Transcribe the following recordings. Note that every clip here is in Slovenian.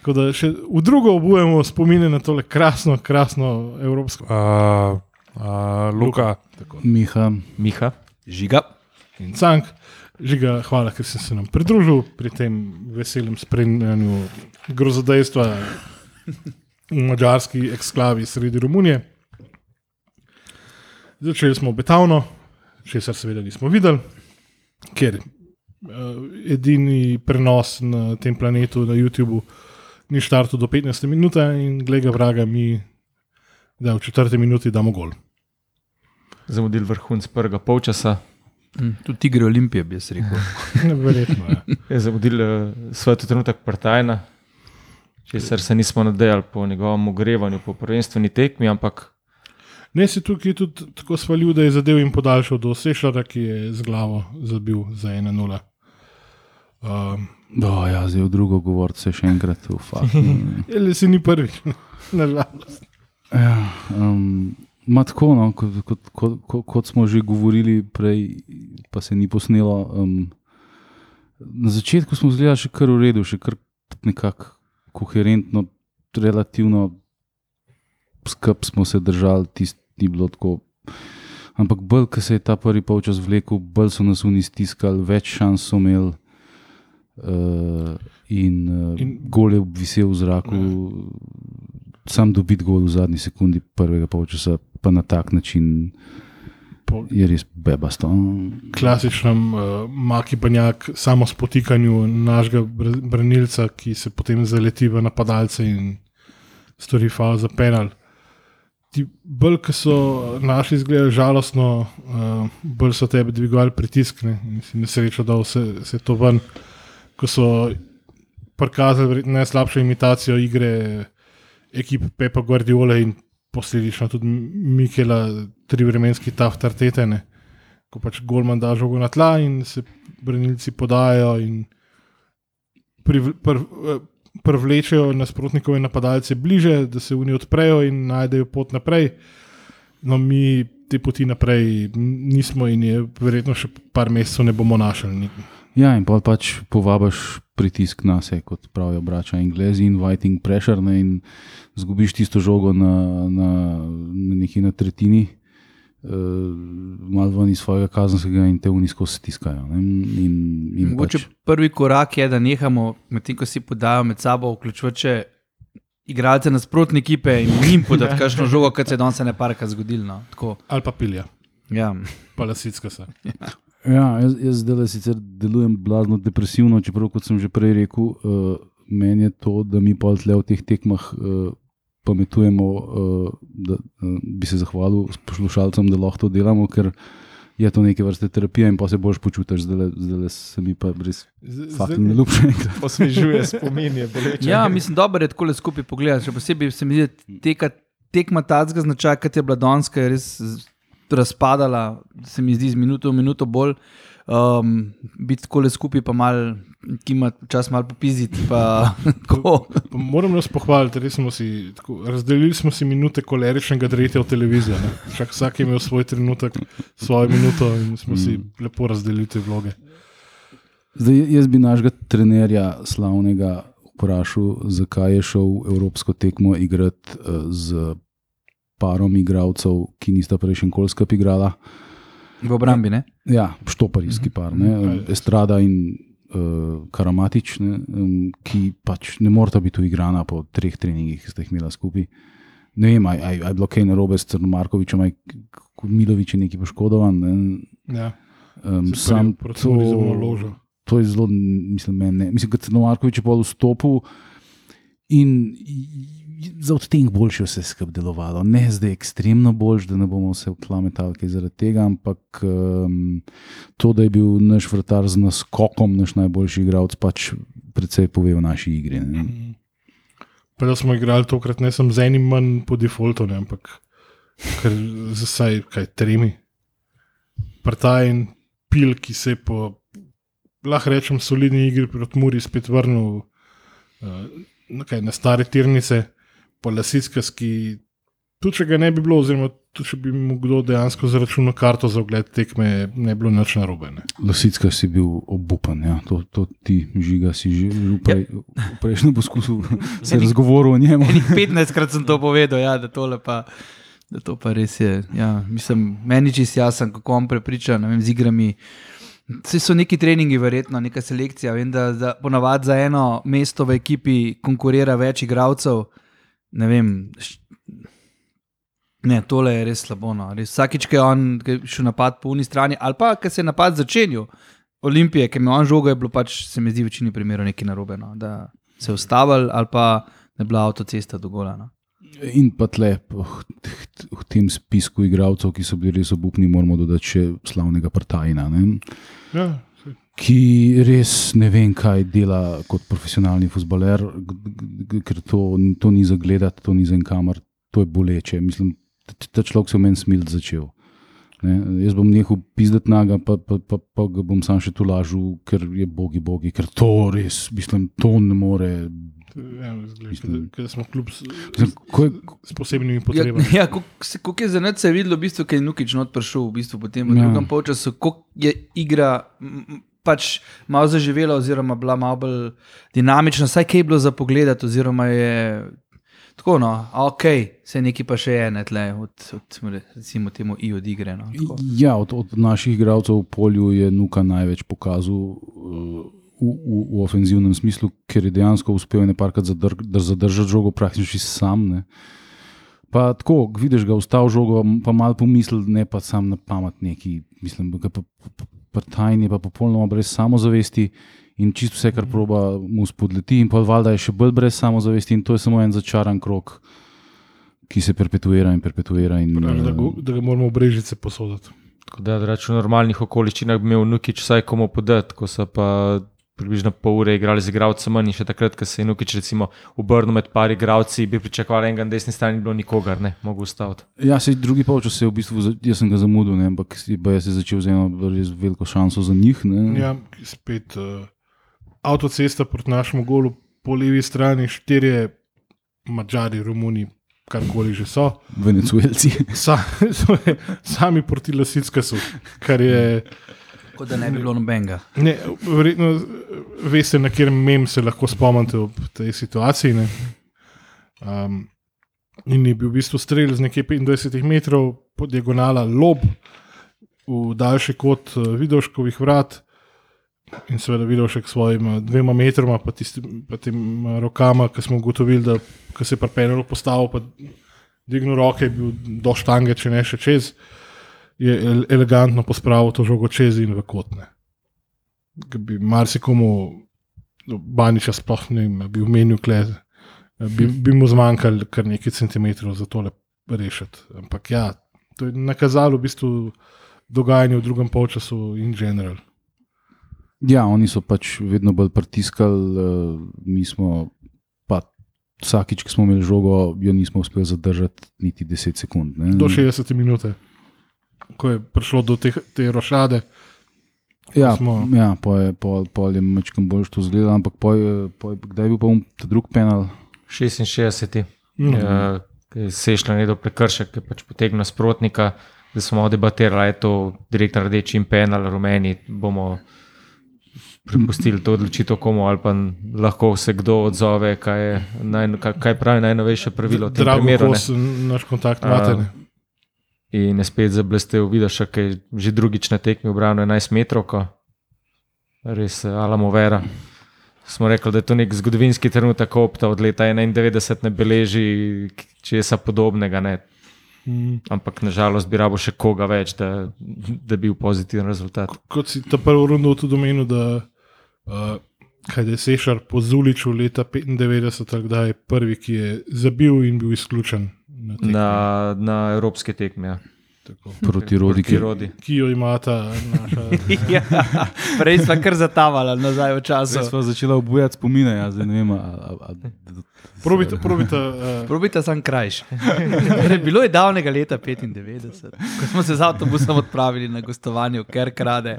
Tako da še v drugo obujemo spomine na tole krasno, krasno evropsko. Uh, uh, Luka, Miha, Miha, žiga. In cank, žiga, hvala, ker si se nam pridružil pri tem veselem spremljanju grozodejstva v mačarski eksklavi sredi Romunije. Začeli smo obetavno, česar seveda nismo videli, ker uh, edini prenos na tem planetu, na YouTubu, ni štartil do 15 minut in glede vraga, mi da v četrti minuti damo gol. Zamudil vrhunc prvega polčasa. Hm, tudi igre Olimpije, bi jaz rekel. Verjetno je. Ja. Je zamudil uh, svoj trenutek partajna, česar se nismo nadejali po njegovem ogrevanju, po prvenstveni tekmi, ampak Ne si tukaj tudi tako svalil, da je zadev in podaljšal do Sešljara, ki je z glavo zabil za 1-0. Um, Oh, ja, zdaj v drugo govoriti se še enkrat. Ali si ni prvi, nažalost. ja, um, ma tako, no, kot, kot, kot, kot, kot smo že govorili prej, pa se ni posnelo. Um, na začetku smo zgledali še kar v redu, še kar nekako koherentno, relativno skrb smo se držali, tisti ni bilo tako. Ampak bolj, ko se je ta prvi polčas vlekel, bolj so nas oni stiskali, več šans so imeli. Uh, in, uh, In- gol je visel v zraku, sam dobiti gol v zadnji sekundi prvega polčasa, pa na tak način Po je res bebasto. klasičnem uh, maki banjak, samo spotikanju našega br- branilca, ki se potem zaleti v napadalce in stori faul za penal. Ti bolj, ki so našli izgled žalostno, uh, bolj so tebe dvigovali pritisk ne, in si nesrečo, da vse se to ven, ko so prikazali najslabšo imitacijo igre ekipe Pepa Guardiola in posledično tudi Mikela, tri vremenski taftartetene ko pač Golman da žogo na tla in se branilci podajajo in priv- pr- eh, privlečejo nasprotnikove napadalce bliže, da se v njih odprejo in najdejo pot naprej. No, mi te poti naprej nismo in je verjetno še par mesecev ne bomo našli. Ja, in pa pač povabiš pritisk na sebe, kot pravijo brača Anglezi, inviting pressure, ne, in zgubiš tisto žogo na, na, na neki na tretjini, uh, malo ven iz svojega kazenskega in te unisko stiskajo. Ne, in, in Mogoče pač, prvi korak je, da nehamo, medtem ko si podajo med sabo, vključujoč še igralce nasprotne ekipe in njim podati kakšno žogo, kot se je danes ne parka zgodilo. No. Tako, Ali pa pilja, Ja. pa lasicka se. ja, jaz, jaz zdaj sicer delujem blazno depresivno, čeprav kot sem že prej rekel, uh, meni je to, da mi pa tle v teh tekmah. Uh, Pametujemo, uh, da uh, bi se zahvalil poslušalcem, da lahko to delamo, ker je to neke vrste terapija in pa se boš počutiš, da se mi pa res ne ljubše. osvežuje spomin, je boleče. ja, mislim, dobro je tako le skupaj pogledati. Še posebej se mi zdi, da teka, tekma tacga značaja, kot je bila Donska, je res razpadala, se mi zdi z minuto v minuto bolj. Um, biti tako le skupaj, pa malo, ki ima čas malo popiziti. Pa. Pa Moram nas pohvaliti, res smo si tako, razdelili smo si minute koleričnega dretja v televizijo. vsak je imel svoj trenutek, svojo minuto in smo si lepo razdelili te vloge. Zdaj, jaz bi našega trenerja slavnega vprašal, zakaj je šel evropsko tekmo igrati uh, z parom igralcev, ki nista prejšnji kol skupaj igrala. V obrambi, ne? Ja, štoparijski par, ne? Mhm. Estrada in uh, Karamatič, ne? Um, ki pač ne morata biti uigrana po treh treningih, ki sta jih imela skupaj. Ne vem, ali je bilo kaj narobe s Crnomarkovičem, ali Milovič je neki poškodovan. Ne? Ja, Um, sam to, to je zelo, mislim, meni ne. Mislim, da je Markovič pol vstopil in za odtenek boljše vse skupaj delovalo. Ne zdaj ekstremno boljš, da ne bomo vse vklametali zaradi tega, ampak um, to, da je bil naš vrtar z naskokom, naš najboljši igralec, pač predvsej pove o naši igri. Ne? Pa da smo igrali tokrat ne samo z enim manj po defaultu, ne, ampak z vsaj kaj tremi. Prtaj in pil, ki se je po, lahko rečem, solidni igri proti Muri spet vrnil uh, na, stare tirnice, po Lasickas, ki tudi če ga ne bi bilo, oziroma tu, če bi mu kdo dejansko zaračunal karto za ogled tekme, ne bi bilo nič narobe. Ne. Lasicka si bil obupan, ja. to, to ti žiga si že v, prej, v prejšnjem poskusu se razgovoril o njemu. Enih 15 krat sem to povedal, ja, da, tole pa, da to pa res je. Ja, mislim, meni čist jasen, kako on prepriča ne vem, z igrami. Vse so neki treningi, verjetno, neka selekcija. Vem, da, da ponavadi za eno mesto v ekipi konkurira več igralcev. Ne vem. Ne, tole je res slabo. No. Res, vsakič, ko je on ko je šel napad po uni strani, ali pa ko se je napad začenil, Olimpije, ki je imel on žogo, je bilo pač, se mi zdi, v večini primerov nekaj narobe. No. Da se je ustavil, ali pa da je bila avtocesta do gola. No. In pa tle, v tem spisku igralcev, ki so bili res obupni, moramo dodati še slavnega Partajna, ne? Ja. Ki res ne vem, kaj dela kot profesionalni futbaler, ker to, to ni za gledati, to ni za en kamer, to je boleče. Mislim, ta- ta človek se v meni smil začel. Ne? Jaz bom nehal pizdati naga, pa, pa, pa, pa ga bom sam še tu lažil, ker je bogi, bogi, ker to res, mislim, to ne more. Ja, da smo kljub s, je, s posebnimi Ja, potrebami. ja, kako je za nas se videlo, v bistvu, kaj je Nukič not prišel, v bistvu potem v Ja. drugem polčasu, kako je igra pač malo zaživela, oziroma bila malo bolj dinamična, vsaj kaj je bilo za pogled, oziroma je tako, no, ok, se nekaj pa še je, ne tle, od, od recimo temu i od igre. No, tako. Ja, od, od naših igralcev v polju je Nuka največ pokazal uh, v, v, v ofenzivnem smislu, ker je dejansko uspel nekajkrat zadr, zadržati žogo praktično sam. Ne. Pa tako, vidiš ga, vstal žogo, pa malo pomisli, ne pa sam na pamet neki. Mislim, da pa, pa, pa tajni, pa popolnoma brez samozavesti. In čisto vse, kar proba, mu spodleti, in pa valjda je še bolj brez samozavesti, in to je samo en začaran krok, ki se perpetuira in perpetuira. In, Pravi, Da, go, da ga moramo v brežice posoditi. Tako da, da reč, v normalnih okoliščinah bi imel Nukič vsaj komu podati, ko so pa približno pol ure igrali z igralcem manj in še takrat, ko se je Nukič recimo obrnil med par igralci, bi pričakovali enega na desni strani, ni bilo nikogar, ne, mogel ustaviti. Ja, se drugi polčas je v bistvu, jaz sem ga zamudil, ne, ampak si- baje se je začel z eno res veliko šanso za njih. Ne. Ja, spet uh, avtocesta proti našemu golu, po levi strani štirje, mačari, romuni, karkoli že so. Venezuelci. Sa, sami proti lasicka so, kar je. Kot da ne bi bilo nobenega. Ne, verjetno eh, veste, na katerem mem se lahko spomnite ob tej situaciji. Ne? Um, in je bil v bistvu strelj z nekaj 25 metrov po diagonala lob v daljši kot uh, Vidoškovih vrat. In seveda videl še k svojim eh, dvema metroma, pa, tistim, pa tem eh, rokama, ki smo ugotovili, da ko se je pripeljal postavil, pa dvignil roke, je bil do štange, če ne še čez, je el- elegantno pospravil to žogo čez in v kotne. Ki bi marsikomu, no, Baniča sploh ne vem, bi omenil klez, bi, bi mu zmanjkalo kar nekaj centimetrov za tole rešiti. Ampak ja, to je nakazalo v bistvu dogajanje v drugem polčasu in general. Ja, oni so pač vedno bolj pritiskali, uh, mi smo pa vsakič, ko smo imeli žogo, jo nismo uspeli zadržati niti 10 sekund. Ne. Do 60 minute, ko je prišlo do te, te rošade. Ja, smo- ja pol je, pol, pol je mečkam bolj to zgledal, ampak pol, pol, kdaj je bil pa um, ta drug penal? 66. Mm. Ki je Sešljan je do prekršek, ki pač potegnil nasprotnika, da smo debatirali, ali je to direktno rdeči in penal, rumeni. Bomo prepustili to odločitev komu, ali pa lahko se kdo odzove, kaj, je naj, kaj, pravi najnovejše pravilo. Drago, primeru, naš kontakt imate. In je spet zablestev, vidiš, ki je že drugič na tekmi obrano 11 metrov, res eh, Alamo Vera. Smo rekli, da je to nek zgodovinski trenutek, opta od leta 91 ne beleži česa podobnega. Ne. Mm. Ampak nažalost bi rabo še koga več, da, da bi bil pozitiven rezultat. Kot si ta prvo rundo tudi omenil, da uh, kaj da je Sešar po Zuliču leta 95, ali kdaj je prvi, ki je zabil in bil izključen. Na tekmi. Na, na evropske tekme. Ja. Tako. proti Rodi, Proti ki Rodi. Ki jo imata naša. ja, prej smo kar zatavala nazaj v času. Zdaj smo začeli obujati spomine, ja, zdaj ne vem. A, a, a, Probite, probite. Uh, Probite sam krajš. Torej, bilo je davnega leta 95, ko smo se z avtobusom odpravili na gostovanje v Kerkrade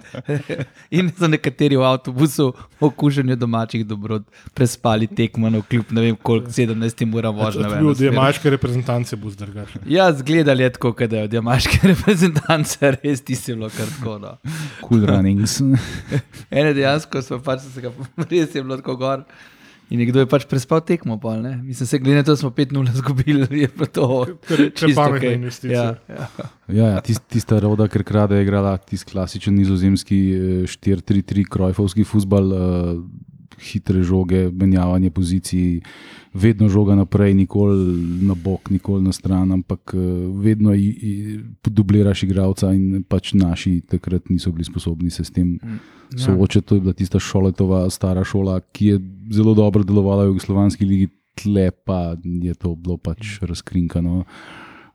in so nekateri v avtobusu v okuženju domačih dobrot prespali tekmo na kljub ne vem koliko 17 ura vožnje. to v je bil eno od smer. jamaške reprezentance, bo zdrgaš. Ja, zgledali je tako, da je od jamaške reprezentance res ti se bilo kar tako. No. cool runnings. Ene dejansko so pač se ga res je bilo tako gor. In nekdo je pač prespal tekmo, pol, ne? mislim, se glede na to, da smo 5-0 izgubili, je pa to kar čisto pametna okej. investicija. Ja, ja. Ja, ja tist, tista roda, ker krade je igrala tisti klasičen nizozemski eh, 4-3-3 krojfovski futbal, uh, hitre žoge, menjavanje pozicij, vedno žoga naprej, nikoli na bok, nikoli na stran, ampak uh, vedno dubliraš igralca in pač naši takrat niso bili sposobni se s tem Ja. soočati. To je bila tista šoletova stara šola, ki je zelo dobro delovala v Jugoslovanski ligi, tle pa je to bilo pač razkrinkano.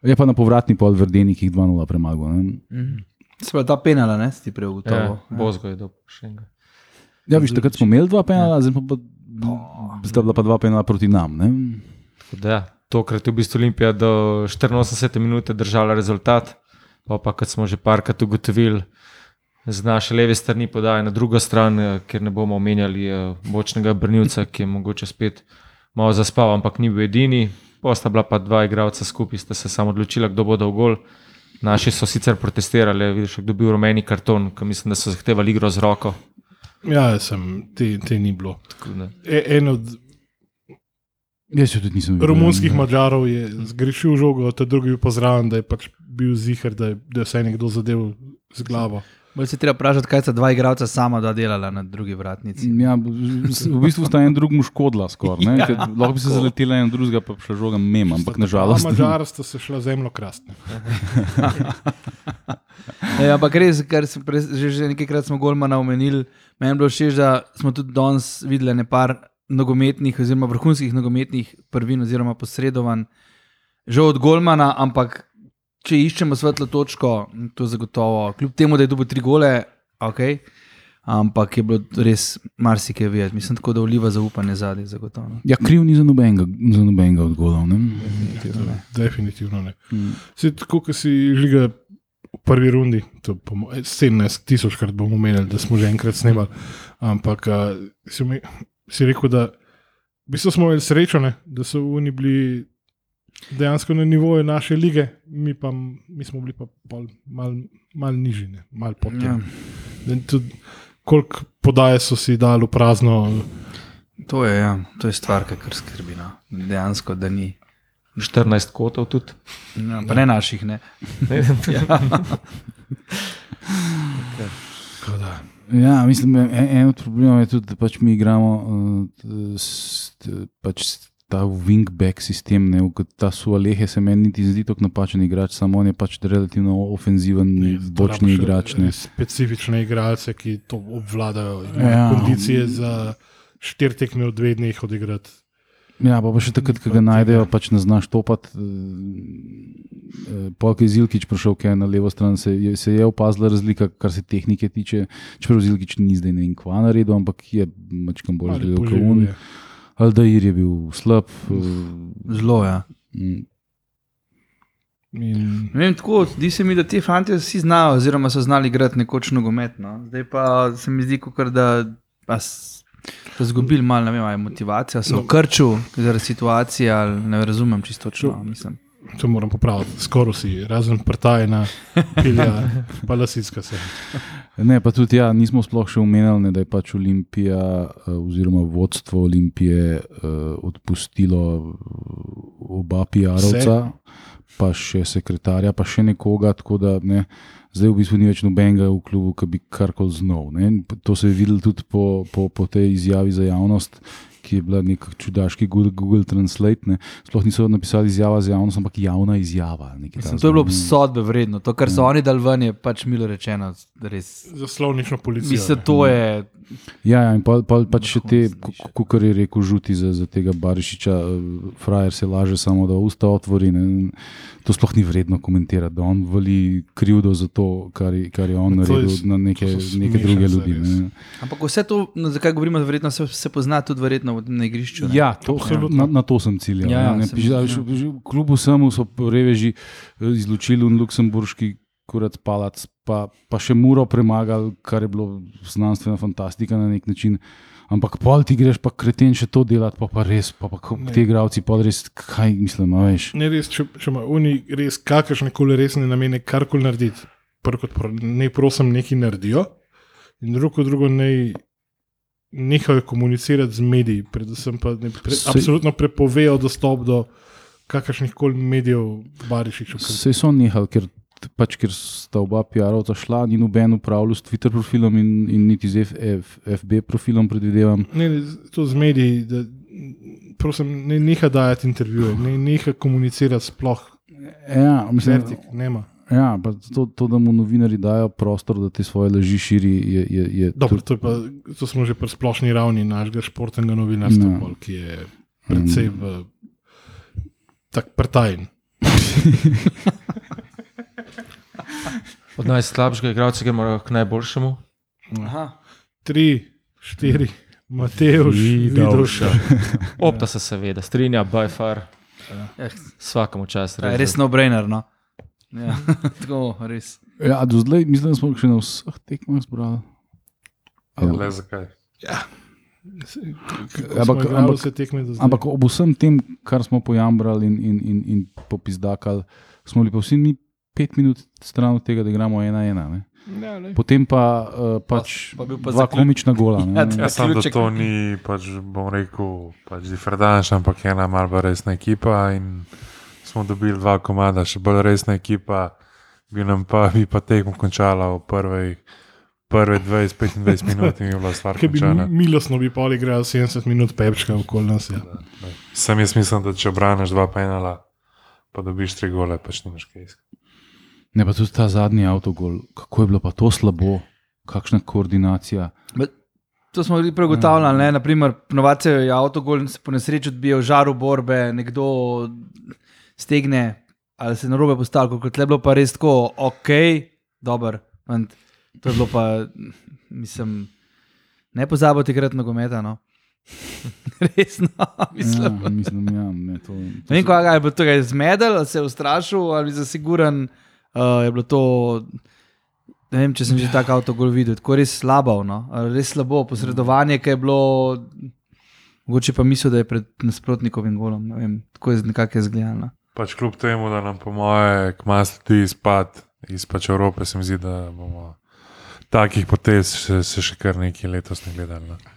Je pa na povratni pol vrdenih 2-0 premagal. ne. Mhm. Se pa ta penala, ne, si ti prej Ja, ugotovil. Bozgo je dobil še enega. Ja, viš, takrat smo imeli dva penala, zdaj pa, pa, zdaj bila pa dva penala proti nam. Da, ja, tokrat je v bistvu Olimpija do 84 minut držala rezultat, pa, pa kot smo že parkrat ugotovili, z naše leve strani podaja na drugo stran, eh, ker ne bomo omenjali eh, bočnega brnilca, ki je mogoče spet malo zaspal, ampak ni bil edini. Posta bila pa dva igralca skupaj, sta se samo odločila, kdo bo dal gol. Naši so sicer protestirali, vidiš, kdo je bil rumeni karton, ki mislim, da so zahtevali igro z roko. Ja, sem, te, te ni bilo. Tako E, en od Jaz jo tudi nisem videl. romunskih mačarov je zgrešil žogo, ta drugi je pozraven, da je pač bil zihar, da je, da je vse nekdo zadev z glavo. Bolj se treba vprašati, kaj sta dva igralca sama dva delala na drugi vratnici. Ja, v bistvu sta en drugemu škodila skoraj. ne, ker Lahko bi se zaletela en drugega, pa šla žoga mem, ampak nažalost. Mačar sta se šla zemljo krastne. Ja, ampak res, kar sem prej, že, že nekajkrat smo Golmana omenili, meni je bilo všeč, da smo tudi danes videli nekaj nogometnih, oziroma vrhunskih nogometnih prvin, oziroma posredovanj, že od Golmana, ampak če iščemo svetlo točko, to zagotovo, kljub temu, da je dobil tri gole, ok. Ampak je bilo res marsikaj videti, mislim, tako da vliva zaupanje zadnji, zagotovo. Ja, kriv ni za nobenega, za nobenega od golov. ne. Definitivno ne. Mm. Se tako, kot si žiga v prvi rundi, to bomo 17 tisočkrat bomo omenili, da smo že enkrat snemali. Ampak uh, si, mi, si rekel, da v bistvu smo imeli srečo, ne, da so oni bili dejansko na nivoju naše lige, mi pa mi smo bili pa pol mal, mal nižji, ne, mal pod tem. Ja. Ja. Koliko podaje so si dali v prazno, To je, ja, to je stvar, ki kar skrbi. No. Dejansko, da ni. 14 kotov tudi. Ja, pa ne naših, ne. ja. Ja, mislim, en, en od problemov je tudi, da pač mi igramo uh, s, t- pač ta wingback sistem. Ne, ta Sualehe se meni niti zdi tako napačen igrač, samo on je pač relativno ofenziven, bočni rabiš, igrač. eh, Ne. Specifične igralce, ki to obvladajo, Ja. imajo kondicije za štiri tekme v dveh dneh odigrati. Ja, pa, pa še takrat, ko ga najdejo, pač ne znaš topati. Polk je Zilkič prišel kaj na levo stran, se je, se je opazila razlika, kar se tehnike tiče. Čeprav Zilkič ni zdaj ne vem kva naredil, ampak je mačkam bolj gledal kot on. Aldair je bil slab. eh, Zelo, ja. mm, In Ne Vem, tako, zdi se mi, da ti fanti vsi znajo, oziroma so znali igrati nekoč nogomet. No. Zdaj pa se mi zdi, kakor da so izgubili malo, ne vem, ali je motivacija, so v krču zaradi situacije, ali ne razumem čisto točno. Mislim. To moram popraviti, skoraj vsi, razen prtajna, pilja, pa lasitska se. Ne, pa tudi ja, nismo sploh še omenjali, ne, da je pač Olimpija eh, oziroma vodstvo Olimpije uh, odpustilo eh, oba PR-ovca, pa še sekretarja, pa še nekoga, tako da ne, zdaj v bistvu ni več nobenega v klubu, ki bi karkoli znal. ne. To se je videlo tudi po, po, po tej izjavi za javnost, ki je bila nek čudaški Google, Google Translate. Ne. Sploh niso napisali izjava za javnost, ampak javna izjava. nekaj Mislim, to je bilo ne. sodbe vredno. To, kar so Ja. oni dal ven, je pač milo rečeno. Res. Za slovnično policijo. Mislim, ne. to je. Ja, ja, in pa, pa, pa še te, kot je rekel, žuti za, za tega Barišiča, eh, frajer se laže samo, da usta otvori. Ne. To sploh ni vredno komentirati, da on vali krivdo za to, kar je, kar je on je naredil s- na neke, neke druge ljudi. Ne. Ampak vse to, no, zakaj govorimo, verjetno se, se pozna tudi verjetno na igrišču. ne? Ja, to, Absolutno. na, na to sem ciljal. Ja, Ja, ja, ja, sem- ja. ja. Kljub vsemu so reveži eh, izločili un luksemburški kurat palac, pa, pa še muro premagali, kar je bilo znanstvena fantastika na nek način. Ampak pol ti greš pa kreten še to delati, pa, pa res, pa, pa ti igravci pa res, kaj mislim, a veš. Ne, res, če, če ima oni res kakršne koli resne namene, karkoli narediti, prvo kot prvo, ne prosim, nekaj naredijo, in drugo drugo, ne nehajo komunicirati z mediji, predvsem pa ne pre, Saj- absolutno prepovejo dostop do kakršnih koli medijev, barišičev. Vse so nehali, ker, pač, ker sta oba PR-ovca šla, ni noben upravljal s Twitter profilom in, in niti z F, F, FB profilom, predvidevam. Ne, ne, to z mediji, da prosim, ne neha dajati intervjuje, ne neha komunicirati sploh. Ja, mislim, Vertik, nema. Ja, to, to, da mu novinari dajo prostor, da te svoje laži širi, je. je, je Dobro, to, je pa, to smo že pri splošni ravni našega športnega novinarstva, No. ki je precej v, tak prtajen. Od najslabšega igralca gremo k najboljšemu. Aha. Tri, štiri, Mateoš, Vidovša. Opta se seveda, strinja, by far, Eh, vsakemu čas. je res no-brainer. No? Ja, tako, res. Ja, do zdaj mislim, da smo še na vseh tekmah zbrali. Ja. Le zakaj? Ampak- Ampak, ampak-. Ampak ob vsem tem, kar smo pojambrali in, in, in, in popizdakali, smo bili pa vsi mi pet minut stran od tega, da igramo ena ena. Ne? Ja, lej. Potem pa, uh, pač pa bil pa dva zaključ- komična gola. Ja, Ne? da Zaključek. to ni, pač, bom rekel, pač diferdanš, ampak ena malce bolj resna ekipa. In smo dobili dva komada, še bolj resna ekipa, bi nam pa, bi pa tekmo končala v prvej, prve 20-25 minut in je bila stvar Ker bi končana. milostno bi pol igral 70 minut pepčka okoli nas. Ja. Sam jaz mislim, da če obraniš dva penala, pa dobiš tri gole, pač nimaš kaj iskati. Ne, pa tudi ta zadnji avtogol, kako je bilo pa to slabo, kakšna koordinacija. To smo bili pregotavljali. Ne? Naprimer, ponovadi je avtogol, se po nesreči odbije v žaru borbe, nekdo stegne ali se na robe postavlja, kot je bilo pa res tako, ok, dober. fant. To je bilo pa, mislim, ne pozabite krat nogometa. No. Resno, mislim. Ja, mislim, ja, ne, to, to Ne vem, kaj je bilo tega zmedel, se je ustrašil, ali za siguran. Uh, je bilo to, ne vem, če sem že tako avtogol videl, tako res slabo, no? Ali res slabo posredovanje, ki je bilo, mogoče pa mislil, da je pred nasprotnikovim golom, ne vem, tako je nekako izgledano. Pač kljub temu, da nam po moje kmas tudi izpad iz pač Evrope, se mi zdi, da bomo takih potez še, še kar nekaj letos ne gledali. Ne.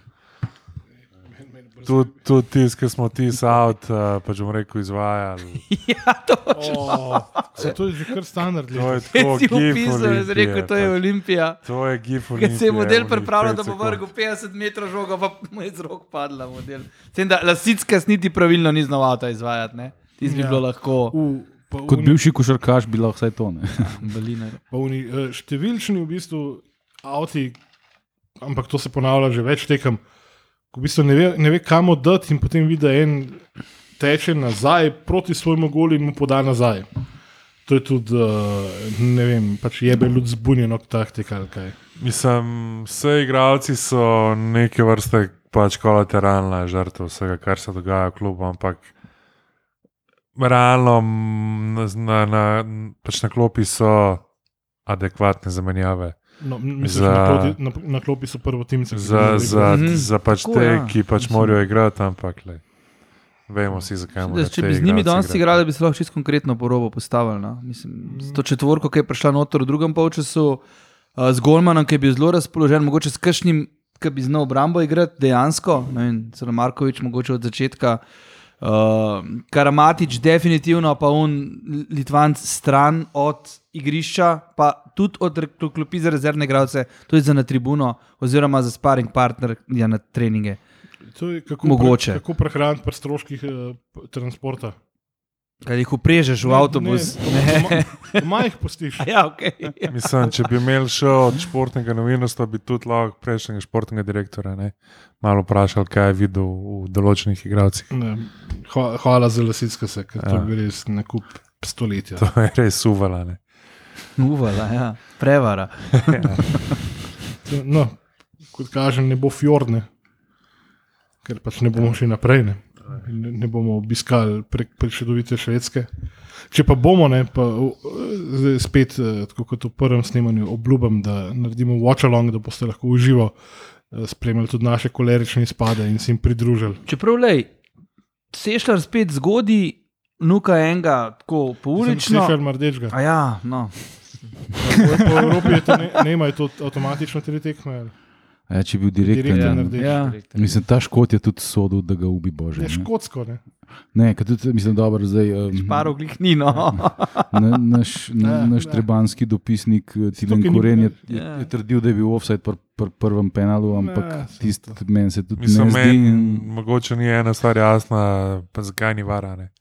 Tudi tud tisti, ki smo ti out, uh, pač bom rekel, izvajali. ja, to Oh, se to je že kar standard. To je tako, upisal, jaz Olimpije, rekel, to je pač. Olimpija. To je gif. Ker se je model pripravljal, da bo vrgel 50 metrov žogo, pa mu je z rok padla model. Sem da lasicka niti pravilno ni znal avto izvajati, ne? Tisti bi Ja. bilo lahko. Pa Kot oni- bivši košarkaš bi lahko vsaj to. Pa oni, eh, številčni v bistvu avti, ampak to se ponavlja že več tekem, v bistvu ne ve, ne ve kam oddati in potem vidi, da en teče nazaj proti svojemu golu in mu poda nazaj. To je tudi, eh, ne vem, pač jebe ljudi zbunjeno taktika ali kaj. Mislim, vse igravci so neke vrste pač kolateralna žrtev vsega, kar se dogaja v klubu, ampak realno na, na, na, pač na klopi so adekvatne zamenjave. No, mislim, Za- na, kloti, na, na klopi so prvo timce. Za, za, Mhm. za pač Tako, te, ja. ki pač morajo igrati, ampak le. Vemo si, zakaj morajo. Če bi z njimi danes igrali, bi se lahko čisto konkretno po robu postavili. No? Mislim, to četvorko, ki je prišla noter v drugem polčasu, uh, z Golmanom, ki je bil zelo razpoložen, mogoče s kakšnim, ki bi znal obrambo igrati dejansko, ne vem, Markovič, mogoče od začetka. Uh, Karamatič, definitivno pa un Litvanc stran od igrišča, pa tudi od klopi za rezervne igralce, tudi za na tribuno, oziroma za sparing partner ja, na treninge. To je kako Mogoče. Pre, kako prehraniti pri stroških eh, transporta. Kaj jih uprežeš v avtobus? Ne, doma, doma jih postiš. A Ja, okay. Mislim, če bi imeli še od športnega novinarstva, bi tudi lahko prejšnjega športnega direktora ne, malo vprašali, kaj je videl v določenih igralcih. Ne, hva- Hvala za lasitske se, ker to Ja. je bil res nakup stoletja. To je res uvala. Ne. Uvala, ja. prevara. No, kot kažem, ne bo fjordne, ker pač ne bomo šli naprej. Ne, ne, ne bomo obiskali prek prečudovite švedske. Če pa bomo, ne, pa zdaj spet, eh, tako kot v prvem snemanju, obljubim, da naredimo watch along, da boste lahko uživo eh, spremljali tudi naše kolerične izpade in se jim pridružili. Čeprav, lej, sešljar spet zgodi, nuka enega tako poulično. Slišal mrdečega. A ja, no. Po Evropi ne, ne imajo to avtomatično tri tekme. ali? Ja, če bi bil direktor, Direktor ja. naredi. Ja. Mislim, ta škot je tudi sodel, da ga ubi Bože. Je škotsko, ne? Ne, ker tudi, mislim, dobro, zdaj. Um, Paro glih ni, no. na, naš, na, naš ne. trebanski dopisnik eh, ni- Koren je, je, Ja. je trdil, da je bil offside pri pr prvem penalu, ampak tisti meni se tudi Mislim, ne zdi. men, in- mogoče ni ena stvar jasna, pa zakaj ni varane.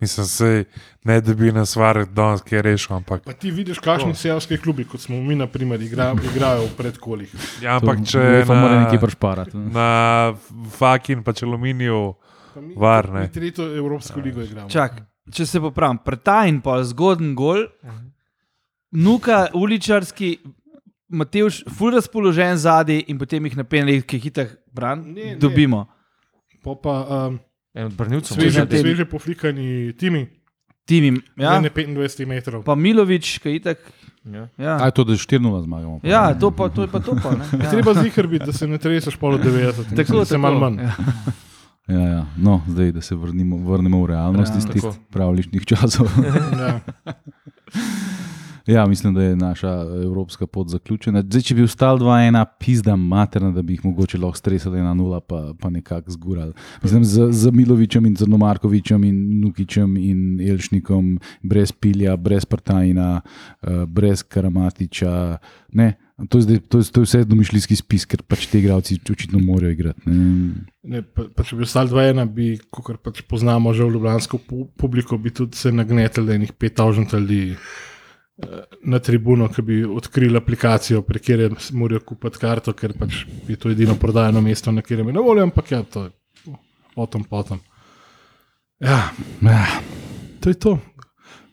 Mislim, se ne da bi nas var danes kaj rešil, ampak, Pa ti vidiš, kakšni seljski klubi, kot smo mi, na primer, igra, igrajo v predkolih. ja, ampak če UEFA mora na, nekaj prešparati. ne. na Fakin pa če aluminiju, Pa mi- Var, ne. Mi tretjo Evropsko ligo igramo. Čak, če se popravim, preta in pa zgoden gol, nuka uličarski, Matevž, ful razpoložen zadaj in potem jih na penalih, ki jih hitah bran, Ne, ne. dobimo. Pa pa um, En od brnilcev. sveže, te- sveže poflikani timi, Timim, ja. ja? ne 25 metrov. Pa Milovič, ki je itak. Ja. A Ja. je to, da 4-0 zmagamo? pa? Ja, to, pa, to je pa to. Pa, ne. Je ja. treba zihar biti, da se ne treseš pol od 90. Tako, se malo manj. Ja. Ja, ja. No, zdaj, da se vrnimo, vrnemo v realnost iz Realnost. tistih pravličnih časov. Ja. ja, mislim, da je naša evropska pot zaključena. Zdaj, če bi ostal 2-1, pizda materna, da bi jih mogoče lahko stresali na nula, pa, pa nekako zgurali. Mislim, z, z Milovičem in Zrnomarkovičem in Nukičem in Elšnikom, brez Pilja, brez Partajna, uh, brez Karamatiča. Ne, to, je zdaj, to, je, to je vse domišljijski spis, ker pač te igravci očitno morajo igrati. Ne. Ne, pa, pa če bi ostal 2-1, bi, kot pač poznamo že v Ljubljansko pu- publiko, bi tudi se nagnetili, enih 5000 ljudi eh, na tribuno, ki bi odkrili aplikacijo, prek kjer morajo kupiti karto, ker pač je to edino prodajno mesto, na katerem je na voljo, ampak ja, to je potom, potom. Ja, Ja, to je to.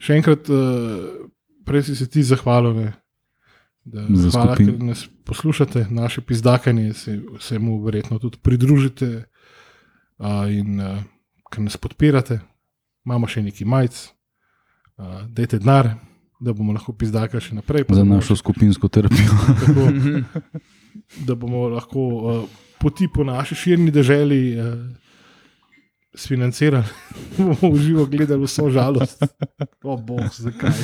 Še enkrat, uh, prej si se ti zahvalil. Ne? Da, Za hvala, ker nas poslušate, naše pizdakanje, se, se mu verjetno tudi pridružite uh, in uh, ker nas podpirate. Imamo še neki majc, uh, dajte denar, da bomo lahko pizdakali še naprej. za našo skupinsko terapijo. tako, da bomo lahko uh, poti po naši širni deželi uh, sfinancirali, da bomo v živo gledali vso žalost. O, bog, zakaj?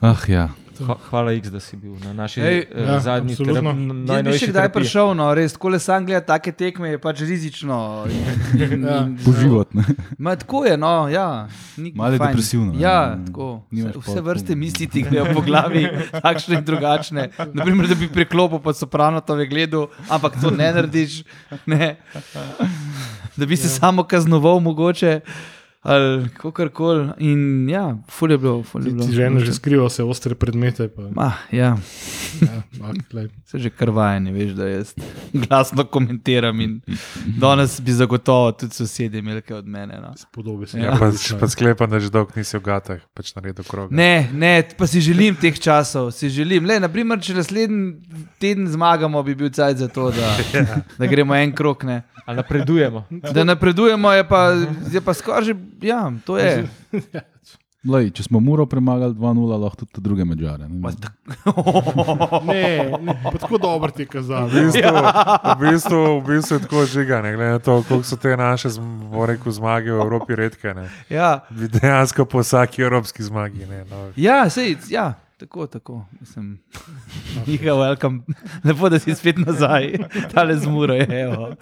Ah, ja. Hva- Hvala, X, da si bil na naši Ej, eh, ja, zadnji terap- Jaz bi še kdaj terapiji. prišel, no, res, ko le sam gledam take tekme, je pač rizično. In, Ja. in, Poživati. ne. Ma, tako je, no, ja. Malo je fajn. depresivno, Ja, ne. tako. Vse, vse vrste misli ti grejo po glavi, takšne in drugačne. Naprimer, da bi preklopil pa sopranotove gledal, ampak to ne narediš. Ne. Da bi se ja. samo kaznoval, mogoče. Ali kako koli. In ja, ful je bilo. Ful je Ti, bilo. ti žene že skrivajo vse ostre predmete. Pa, Ma, ja, ja, glej. se že krvajanje, veš, da jaz glasno komentiram. In danes bi zagotovo tudi sosedje imeli kaj od mene. No. Spodobi se. Ja. ja, pa, pa sklepam, da že dolgo nisi v gatah, pač naredil krog. Ne, ne, pa si želim teh časov, si želim. Le, naprimer, če naslednji teden zmagamo, bi bil cajt za to, da, da gremo en krok. Ne. Ali napredujemo? Da napredujemo, je pa, je pa skoraj že, ja, to je. Lej, če smo Muro premagali 2-0, lahko tudi druge medžare. Ne? Ne, ne, pa tako dobro ti je V bistvu, v, bistvu, v bistvu je tako žigane, glede na to, koliko so te naše rekel, zmage v Evropi redke. Ne. Ja, Bi Dejansko po vsaki evropski zmagi. Ne, no. ja, sej, ja. Tako, tako. Mislim, Njihov welcome. Lepo, da si spet nazaj, tale zmuro je. Evo.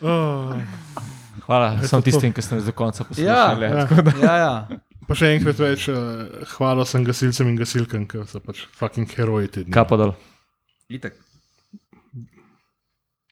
Oh, Hvala vsem tistim, ki ste nas do konca Ja, poslušali. ja. ja, ja. Pa še enkrat več, uh, hvala sem gasilcem in gasilkam, ki so pač fucking heroji. te dni. Kapo dol. Itak.